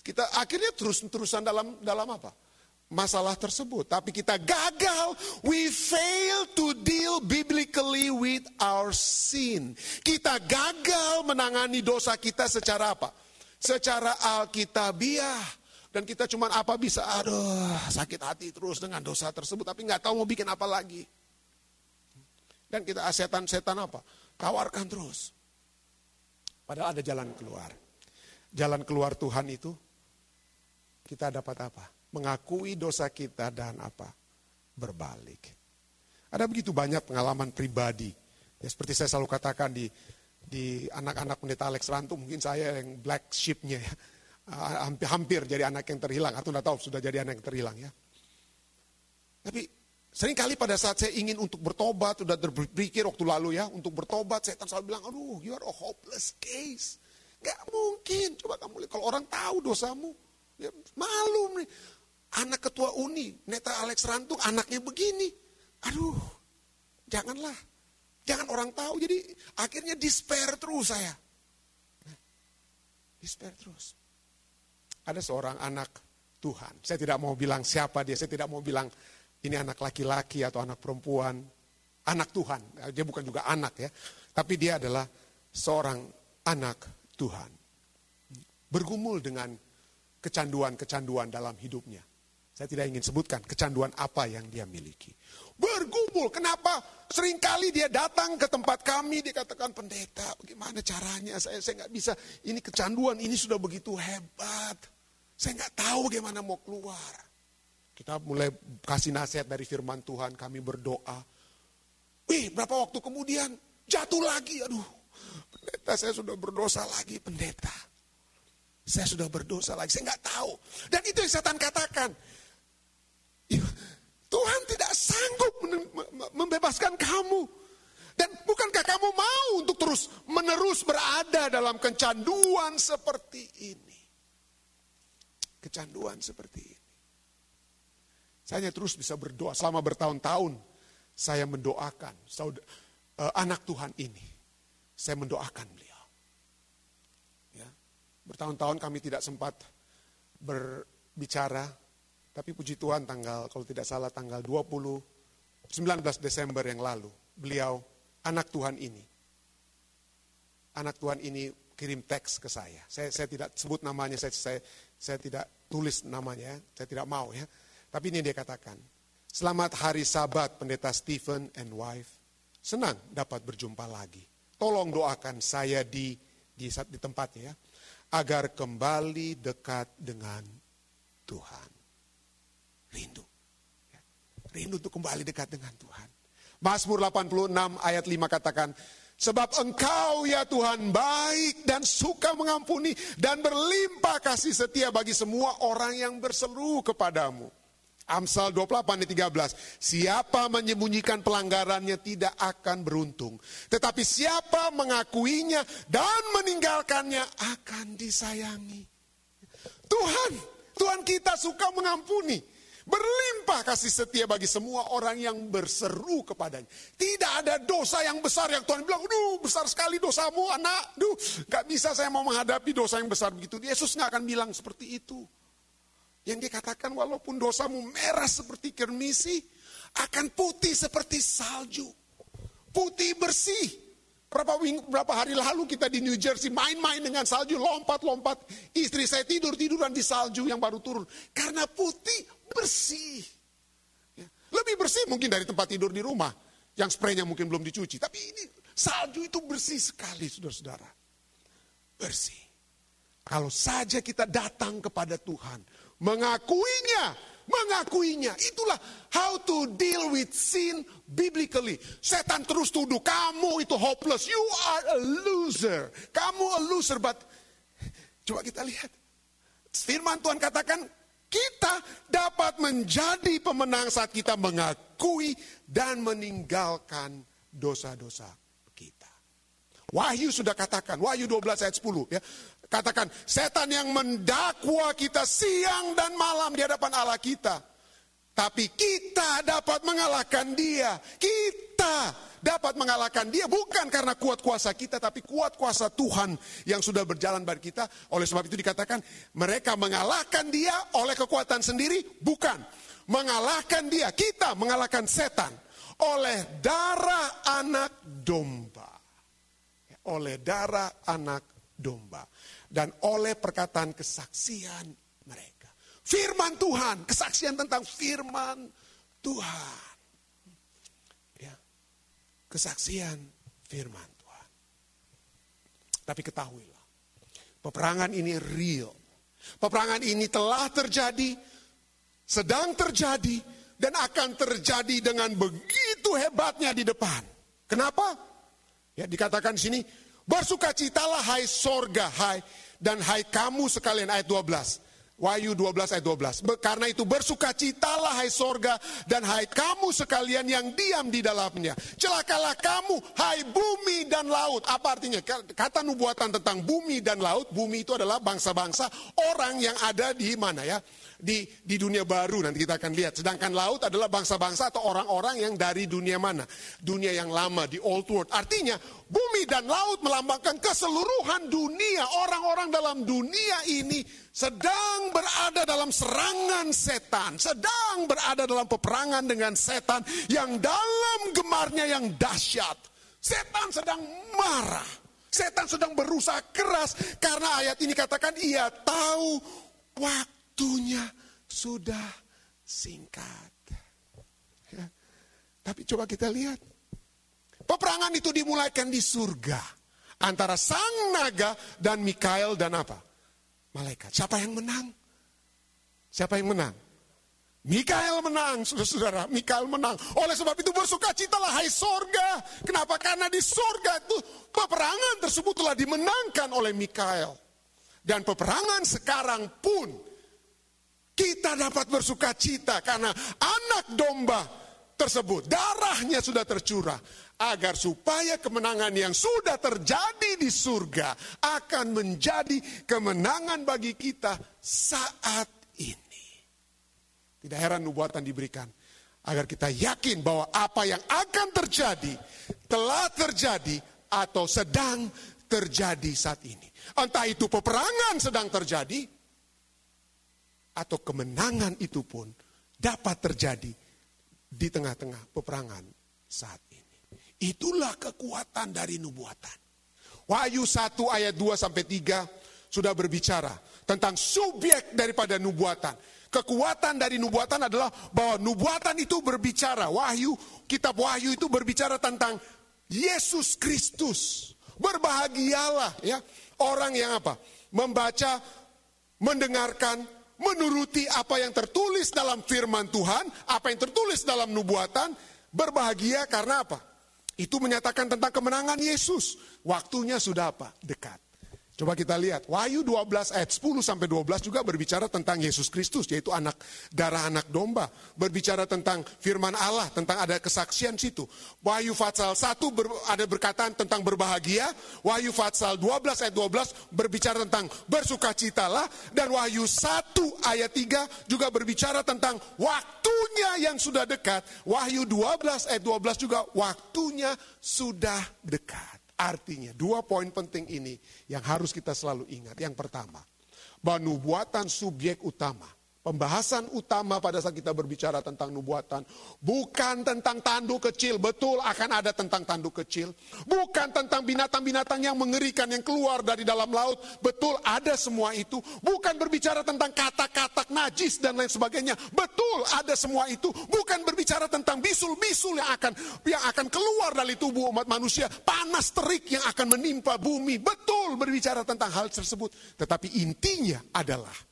Kita akhirnya terus-terusan dalam dalam apa? masalah tersebut. Tapi kita gagal, we fail to deal biblically with our sin. Kita gagal menangani dosa kita secara apa? Secara alkitabiah. Dan kita cuma apa bisa, aduh sakit hati terus dengan dosa tersebut. Tapi nggak tahu mau bikin apa lagi. Dan kita setan-setan apa? Tawarkan terus. Padahal ada jalan keluar. Jalan keluar Tuhan itu, kita dapat apa? mengakui dosa kita dan apa? Berbalik. Ada begitu banyak pengalaman pribadi. Ya, seperti saya selalu katakan di di anak-anak pendeta Alex Rantu, mungkin saya yang black sheep-nya ya. Ah, hampir, hampir jadi anak yang terhilang, atau tidak tahu sudah jadi anak yang terhilang ya. Tapi sering kali pada saat saya ingin untuk bertobat, sudah berpikir waktu lalu ya, untuk bertobat, saya selalu bilang, aduh you are a hopeless case. Gak mungkin, coba kamu lihat, kalau orang tahu dosamu, ya, malu nih anak ketua uni, Neta Alex Rantung, anaknya begini. Aduh, janganlah. Jangan orang tahu, jadi akhirnya despair terus saya. Despair terus. Ada seorang anak Tuhan, saya tidak mau bilang siapa dia, saya tidak mau bilang ini anak laki-laki atau anak perempuan, anak Tuhan. Dia bukan juga anak ya, tapi dia adalah seorang anak Tuhan. Bergumul dengan kecanduan-kecanduan dalam hidupnya. Saya tidak ingin sebutkan kecanduan apa yang dia miliki. Bergumul, kenapa? Seringkali dia datang ke tempat kami, dia katakan, pendeta, bagaimana caranya? Saya saya nggak bisa, ini kecanduan, ini sudah begitu hebat. Saya nggak tahu bagaimana mau keluar. Kita mulai kasih nasihat dari firman Tuhan, kami berdoa. Wih, berapa waktu kemudian jatuh lagi, aduh. Pendeta, saya sudah berdosa lagi, pendeta. Saya sudah berdosa lagi, saya nggak tahu. Dan itu yang setan katakan. Tuhan tidak sanggup membebaskan kamu. Dan bukankah kamu mau untuk terus menerus berada dalam kecanduan seperti ini? Kecanduan seperti ini. Saya hanya terus bisa berdoa selama bertahun-tahun. Saya mendoakan saudara, uh, anak Tuhan ini. Saya mendoakan beliau. Ya. Bertahun-tahun kami tidak sempat berbicara tapi puji Tuhan tanggal, kalau tidak salah tanggal 20, 19 Desember yang lalu, beliau, anak Tuhan ini, anak Tuhan ini kirim teks ke saya. Saya, saya tidak sebut namanya, saya, saya, saya tidak tulis namanya, saya tidak mau ya. Tapi ini dia katakan, selamat hari sabat pendeta Stephen and wife. Senang dapat berjumpa lagi. Tolong doakan saya di di, di tempatnya ya. Agar kembali dekat dengan Tuhan. Rindu. Rindu untuk kembali dekat dengan Tuhan. Mazmur 86 ayat 5 katakan, Sebab engkau ya Tuhan baik dan suka mengampuni dan berlimpah kasih setia bagi semua orang yang berseru kepadamu. Amsal 28 ayat 13. Siapa menyembunyikan pelanggarannya tidak akan beruntung. Tetapi siapa mengakuinya dan meninggalkannya akan disayangi. Tuhan, Tuhan kita suka mengampuni. Berlimpah kasih setia bagi semua orang yang berseru kepadanya. Tidak ada dosa yang besar yang Tuhan bilang, duh besar sekali dosamu anak. Duh gak bisa saya mau menghadapi dosa yang besar begitu. Yesus gak akan bilang seperti itu. Yang dikatakan walaupun dosamu merah seperti kermisi, akan putih seperti salju. Putih bersih. Berapa, berapa hari lalu kita di New Jersey main-main dengan salju, lompat-lompat. Istri saya tidur-tiduran di salju yang baru turun. Karena putih bersih. Ya. Lebih bersih mungkin dari tempat tidur di rumah. Yang spraynya mungkin belum dicuci. Tapi ini salju itu bersih sekali saudara-saudara. Bersih. Kalau saja kita datang kepada Tuhan. Mengakuinya. Mengakuinya. Itulah how to deal with sin biblically. Setan terus tuduh kamu itu hopeless. You are a loser. Kamu a loser but Coba kita lihat. Firman Tuhan katakan kita dapat menjadi pemenang saat kita mengakui dan meninggalkan dosa-dosa kita. Wahyu sudah katakan, Wahyu 12 ayat 10 ya. Katakan, setan yang mendakwa kita siang dan malam di hadapan Allah kita. Tapi kita dapat mengalahkan dia. Kita dapat mengalahkan dia bukan karena kuat kuasa kita tapi kuat kuasa Tuhan yang sudah berjalan bagi kita. Oleh sebab itu dikatakan mereka mengalahkan dia oleh kekuatan sendiri bukan. Mengalahkan dia, kita mengalahkan setan oleh darah anak domba. Oleh darah anak domba dan oleh perkataan kesaksian mereka. Firman Tuhan, kesaksian tentang firman Tuhan. Kesaksian firman Tuhan. Tapi ketahuilah, peperangan ini real. Peperangan ini telah terjadi, sedang terjadi, dan akan terjadi dengan begitu hebatnya di depan. Kenapa? Ya dikatakan di sini, bersukacitalah hai sorga, hai dan hai kamu sekalian ayat 12 Wahyu 12 ayat 12. Karena itu bersukacitalah hai sorga dan hai kamu sekalian yang diam di dalamnya. Celakalah kamu hai bumi dan laut. Apa artinya? Kata nubuatan tentang bumi dan laut. Bumi itu adalah bangsa-bangsa orang yang ada di mana ya? Di, di dunia baru nanti kita akan lihat. Sedangkan laut adalah bangsa-bangsa atau orang-orang yang dari dunia mana? Dunia yang lama, di old world. Artinya bumi dan laut melambangkan keseluruhan dunia. Orang-orang dalam dunia ini sedang berada dalam serangan setan, sedang berada dalam peperangan dengan setan yang dalam gemarnya yang dahsyat. Setan sedang marah, setan sedang berusaha keras karena ayat ini katakan ia tahu waktunya sudah singkat. Ya. Tapi coba kita lihat, peperangan itu dimulaikan di surga antara sang naga dan Mikael dan apa? malaikat. Siapa yang menang? Siapa yang menang? Mikael menang, saudara-saudara. Mikael menang. Oleh sebab itu bersukacitalah hai sorga. Kenapa? Karena di sorga itu peperangan tersebut telah dimenangkan oleh Mikael. Dan peperangan sekarang pun kita dapat bersukacita karena anak domba tersebut darahnya sudah tercurah agar supaya kemenangan yang sudah terjadi di surga akan menjadi kemenangan bagi kita saat ini. Tidak heran nubuatan diberikan agar kita yakin bahwa apa yang akan terjadi telah terjadi atau sedang terjadi saat ini. Entah itu peperangan sedang terjadi atau kemenangan itu pun dapat terjadi di tengah-tengah peperangan saat Itulah kekuatan dari nubuatan. Wahyu 1 ayat 2 sampai 3 sudah berbicara tentang subjek daripada nubuatan. Kekuatan dari nubuatan adalah bahwa nubuatan itu berbicara, wahyu, kitab wahyu itu berbicara tentang Yesus Kristus. Berbahagialah ya orang yang apa? Membaca, mendengarkan, menuruti apa yang tertulis dalam firman Tuhan, apa yang tertulis dalam nubuatan, berbahagia karena apa? Itu menyatakan tentang kemenangan Yesus. Waktunya sudah apa? Dekat. Coba kita lihat, Wahyu 12 ayat 10 sampai 12 juga berbicara tentang Yesus Kristus, yaitu anak darah anak domba. Berbicara tentang firman Allah, tentang ada kesaksian situ. Wahyu Fatsal 1 ber, ada berkataan tentang berbahagia, Wahyu Fatsal 12 ayat 12 berbicara tentang bersukacitalah, dan Wahyu 1 ayat 3 juga berbicara tentang waktunya yang sudah dekat. Wahyu 12 ayat 12 juga waktunya sudah dekat. Artinya dua poin penting ini yang harus kita selalu ingat. Yang pertama, bahwa nubuatan subjek utama Pembahasan utama pada saat kita berbicara tentang nubuatan bukan tentang tanduk kecil, betul akan ada tentang tanduk kecil. Bukan tentang binatang-binatang yang mengerikan yang keluar dari dalam laut, betul ada semua itu. Bukan berbicara tentang kata-kata najis dan lain sebagainya, betul ada semua itu. Bukan berbicara tentang bisul-bisul yang akan yang akan keluar dari tubuh umat manusia, panas terik yang akan menimpa bumi, betul berbicara tentang hal tersebut. Tetapi intinya adalah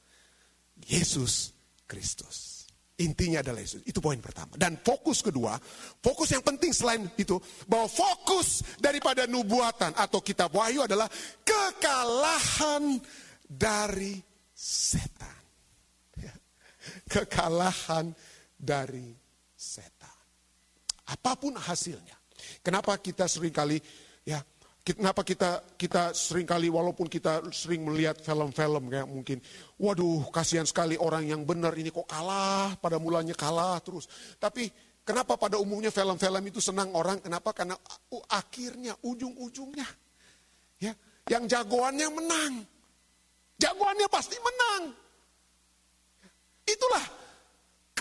Yesus Kristus. Intinya adalah Yesus. Itu poin pertama. Dan fokus kedua, fokus yang penting selain itu, bahwa fokus daripada nubuatan atau kitab wahyu adalah kekalahan dari setan. Kekalahan dari setan. Apa pun hasilnya. Kenapa kita sering kali ya Kenapa kita kita sering kali walaupun kita sering melihat film-film kayak mungkin, waduh kasihan sekali orang yang benar ini kok kalah, pada mulanya kalah terus. Tapi kenapa pada umumnya film-film itu senang orang? Kenapa? Karena akhirnya ujung-ujungnya ya yang jagoannya menang. Jagoannya pasti menang. Itulah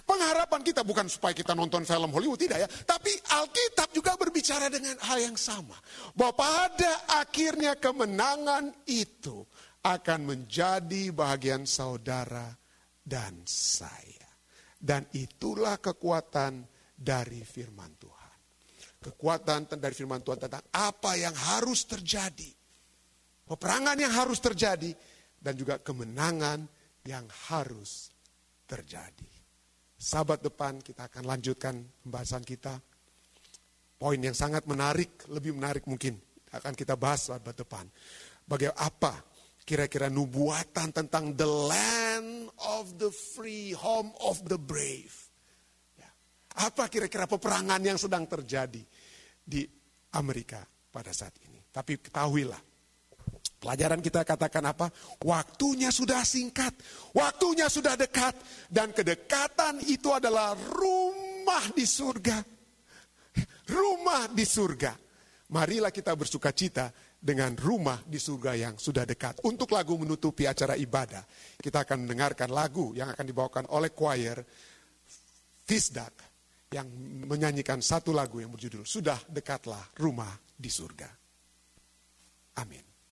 pengharapan kita bukan supaya kita nonton film Hollywood tidak ya, tapi Alkitab juga berbicara dengan hal yang sama. Bahwa pada akhirnya kemenangan itu akan menjadi bagian saudara dan saya. Dan itulah kekuatan dari firman Tuhan. Kekuatan dari firman Tuhan tentang apa yang harus terjadi. Peperangan yang harus terjadi dan juga kemenangan yang harus terjadi. Sahabat depan kita akan lanjutkan pembahasan kita. Poin yang sangat menarik, lebih menarik mungkin akan kita bahas sahabat depan. Bagaimana apa kira-kira nubuatan tentang the land of the free, home of the brave. Ya. Apa kira-kira peperangan yang sedang terjadi di Amerika pada saat ini. Tapi ketahuilah, Pelajaran kita katakan apa? Waktunya sudah singkat, waktunya sudah dekat, dan kedekatan itu adalah rumah di surga. Rumah di surga. Marilah kita bersuka cita dengan rumah di surga yang sudah dekat. Untuk lagu menutupi acara ibadah, kita akan mendengarkan lagu yang akan dibawakan oleh choir Fisdak yang menyanyikan satu lagu yang berjudul Sudah Dekatlah Rumah di Surga. Amin.